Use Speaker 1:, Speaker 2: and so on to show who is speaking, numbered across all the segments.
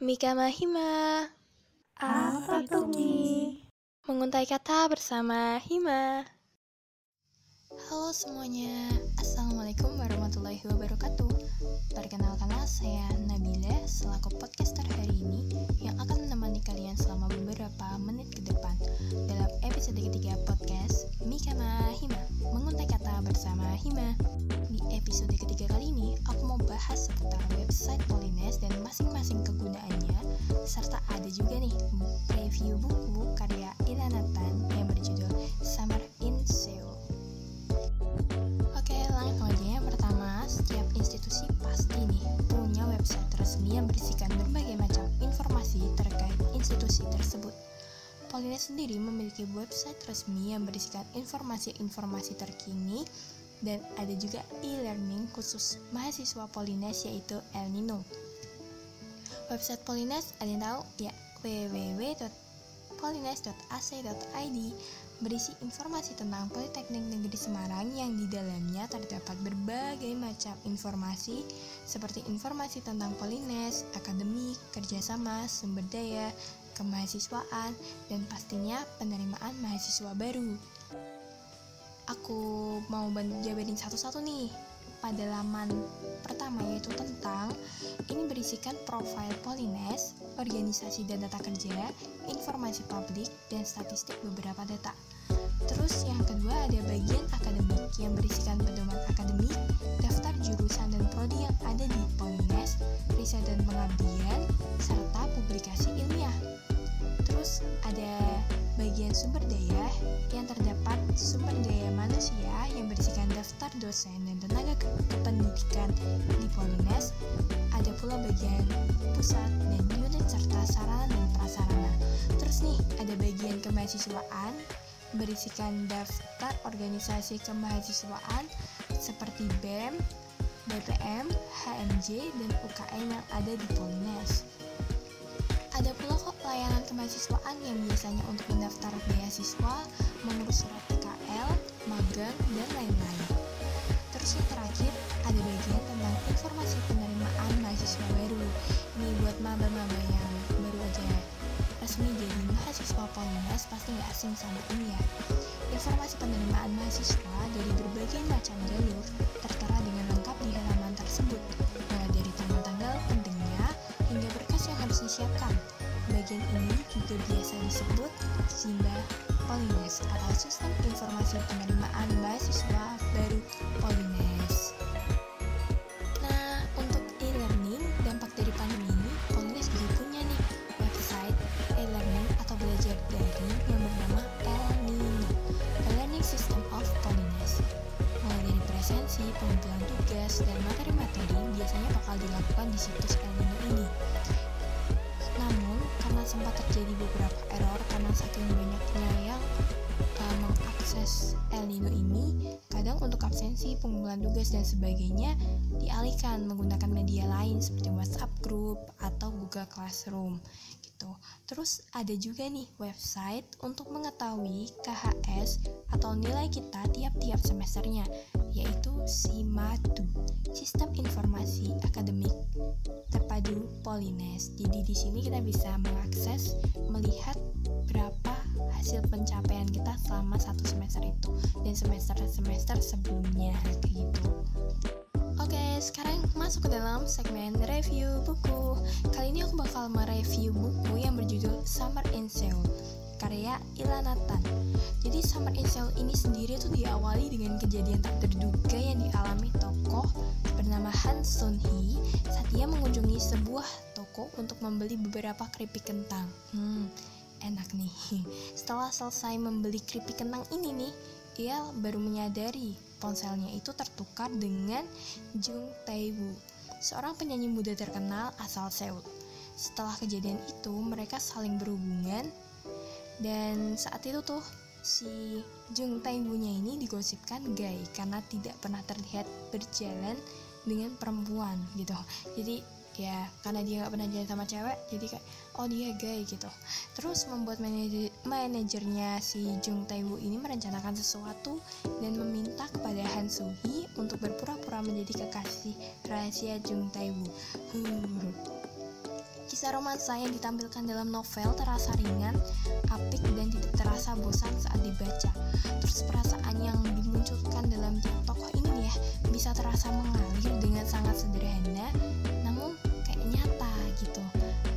Speaker 1: Mika Mahima
Speaker 2: Apa tuh Mi?
Speaker 1: Menguntai kata bersama Hima. Halo semuanya. Assalamualaikum warahmatullahi wabarakatuh. Perkenalkanlah saya Nabila Selaku podcaster hari ini Yang akan menemani kalian selama beberapa menit ke depan Dalam episode ketiga podcast Mika Mahima Menguntai kata bersama Hima Di episode ketiga kali ini Aku mau bahas seputar website Polines Dan masing-masing kegunaannya serta ada juga nih review buku karya Ilanatan yang berjudul Summer in Seoul. Oke, langsung aja yang pertama, setiap institusi pasti nih punya website resmi yang berisikan berbagai macam informasi terkait institusi tersebut. Polines sendiri memiliki website resmi yang berisikan informasi-informasi terkini dan ada juga e-learning khusus mahasiswa Polines yaitu El Nino. Website Polines ada yang tahu? Ya, www.polines.ac.id berisi informasi tentang Politeknik Negeri Semarang yang di dalamnya terdapat berbagai macam informasi seperti informasi tentang Polines, akademik, kerjasama, sumber daya, kemahasiswaan, dan pastinya penerimaan mahasiswa baru. Aku mau jabarin satu-satu nih pada laman pertama yaitu tentang ini berisikan profil Polines, organisasi dan data kerja, informasi publik, dan statistik beberapa data. Terus yang kedua ada bagian akademik yang berisikan pedoman sumber daya manusia yang berisikan daftar dosen dan tenaga kependidikan di Polines. Ada pula bagian pusat dan unit serta sarana dan prasarana. Terus nih ada bagian kemahasiswaan berisikan daftar organisasi kemahasiswaan seperti BEM, BPM, HMJ, dan UKM yang ada di Polines. Ada pula kok layanan kemahasiswaan yang biasanya untuk mendaftar beasiswa, mengurus surat PKL, magang, dan lain-lain. Terus yang terakhir, ada bagian tentang informasi penerimaan mahasiswa baru. Ini buat maba-maba yang baru aja resmi jadi mahasiswa Polines pasti nggak asing sama ini ya. Informasi penerimaan mahasiswa dari berbagai macam jalur tertera dengan lengkap di halaman tersebut, mulai dari tanggal-tanggal pentingnya hingga berkas yang harus disiapkan. Bagian ini juga biasa disebut SIMBA Polines atau Sistem Informasi Penerimaan Mahasiswa Baru Polines. Nah, untuk e-learning, dampak dari pandemi ini, Polines juga punya nih website e-learning atau belajar daring yang bernama El Nino, e-learning system of Polines. Mulai dari presensi, pengumpulan tugas, dan materi-materi biasanya bakal dilakukan di situs El Nino ini. Sempat terjadi beberapa error karena saking banyaknya yang uh, mengakses El Nino ini, kadang untuk absensi, pengumpulan tugas dan sebagainya dialihkan menggunakan media lain seperti WhatsApp group atau Google Classroom gitu. Terus ada juga nih website untuk mengetahui KHS atau nilai kita tiap-tiap semesternya yaitu SIMADU, Sistem Informasi Akademik Terpadu Polines. Jadi di sini kita bisa mengakses melihat berapa hasil pencapaian kita selama satu semester itu dan semester-semester sebelumnya kayak gitu. Oke, sekarang masuk ke dalam segmen review buku. Kali ini aku bakal mereview buku yang berjudul Summer in Seoul karya Ilanatan. Jadi Summer Seoul ini sendiri tuh diawali dengan kejadian tak terduga yang dialami tokoh bernama Han Sun Hee saat ia mengunjungi sebuah toko untuk membeli beberapa keripik kentang. Hmm, enak nih. Setelah selesai membeli keripik kentang ini nih, ia baru menyadari ponselnya itu tertukar dengan Jung Tae-woo, seorang penyanyi muda terkenal asal Seoul. Setelah kejadian itu, mereka saling berhubungan dan saat itu tuh si Jung Tae-woo-nya ini digosipkan gay karena tidak pernah terlihat berjalan dengan perempuan gitu. Jadi ya karena dia nggak pernah jalan sama cewek jadi kayak oh dia gay gitu terus membuat manajer manajernya si Jung Tae-woo ini merencanakan sesuatu dan meminta kepada Han Soo untuk berpura-pura menjadi kekasih rahasia Jung Tae-woo huh. Kisah romansa yang ditampilkan dalam novel terasa ringan, apik, dan tidak terasa bosan saat dibaca. Terus perasaan yang dimunculkan dalam tokoh ini ya, bisa terasa mengalir dengan sangat sederhana, namun kayak nyata gitu.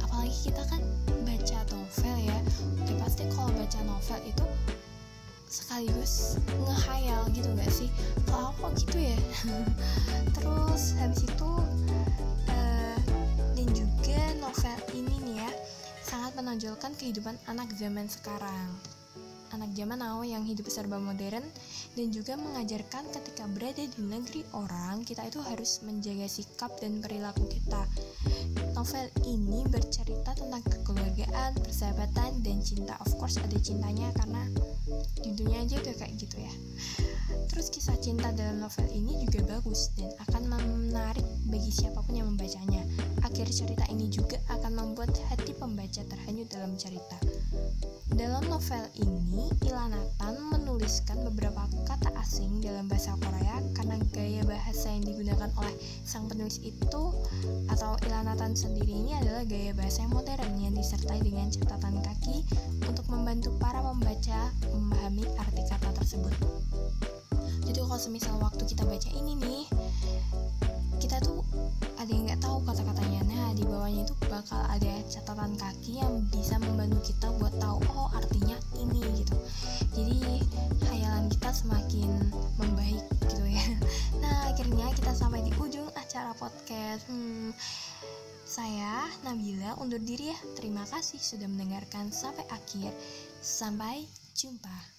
Speaker 1: Apalagi kita kan baca novel ya, udah pasti kalau baca novel itu sekaligus ngehayal gitu gak sih? Kalau aku gitu ya. Terus habis itu menonjolkan kehidupan anak zaman sekarang. Anak zaman now yang hidup serba modern dan juga mengajarkan ketika berada di negeri orang, kita itu harus menjaga sikap dan perilaku kita. Novel ini bercerita tentang kekeluargaan, persahabatan, dan cinta. Of course ada cintanya karena judulnya aja udah kayak gitu ya. Terus kisah cinta dalam novel ini juga bagus dan akan menarik bagi siapa pun yang membacanya. Akhir cerita ini juga akan membuat hati pembaca terhanyut dalam cerita. Dalam novel ini, Ilanatan menuliskan beberapa kata asing dalam bahasa Korea karena gaya bahasa yang digunakan oleh sang penulis itu atau Ilanatan sendiri ini adalah gaya bahasa yang modern yang disertai dengan catatan kaki untuk membantu para pembaca memahami arti kata tersebut. Jadi kalau semisal waktu kita baca ini nih, kita tuh ada yang nggak tahu kata-katanya. Nah di bawahnya itu bakal ada catatan kaki yang bisa membantu kita buat tahu oh artinya ini gitu. Jadi hayalan kita semakin membaik gitu ya. Nah akhirnya kita sampai di ujung acara podcast. Hmm, saya Nabila undur diri ya. Terima kasih sudah mendengarkan sampai akhir. Sampai jumpa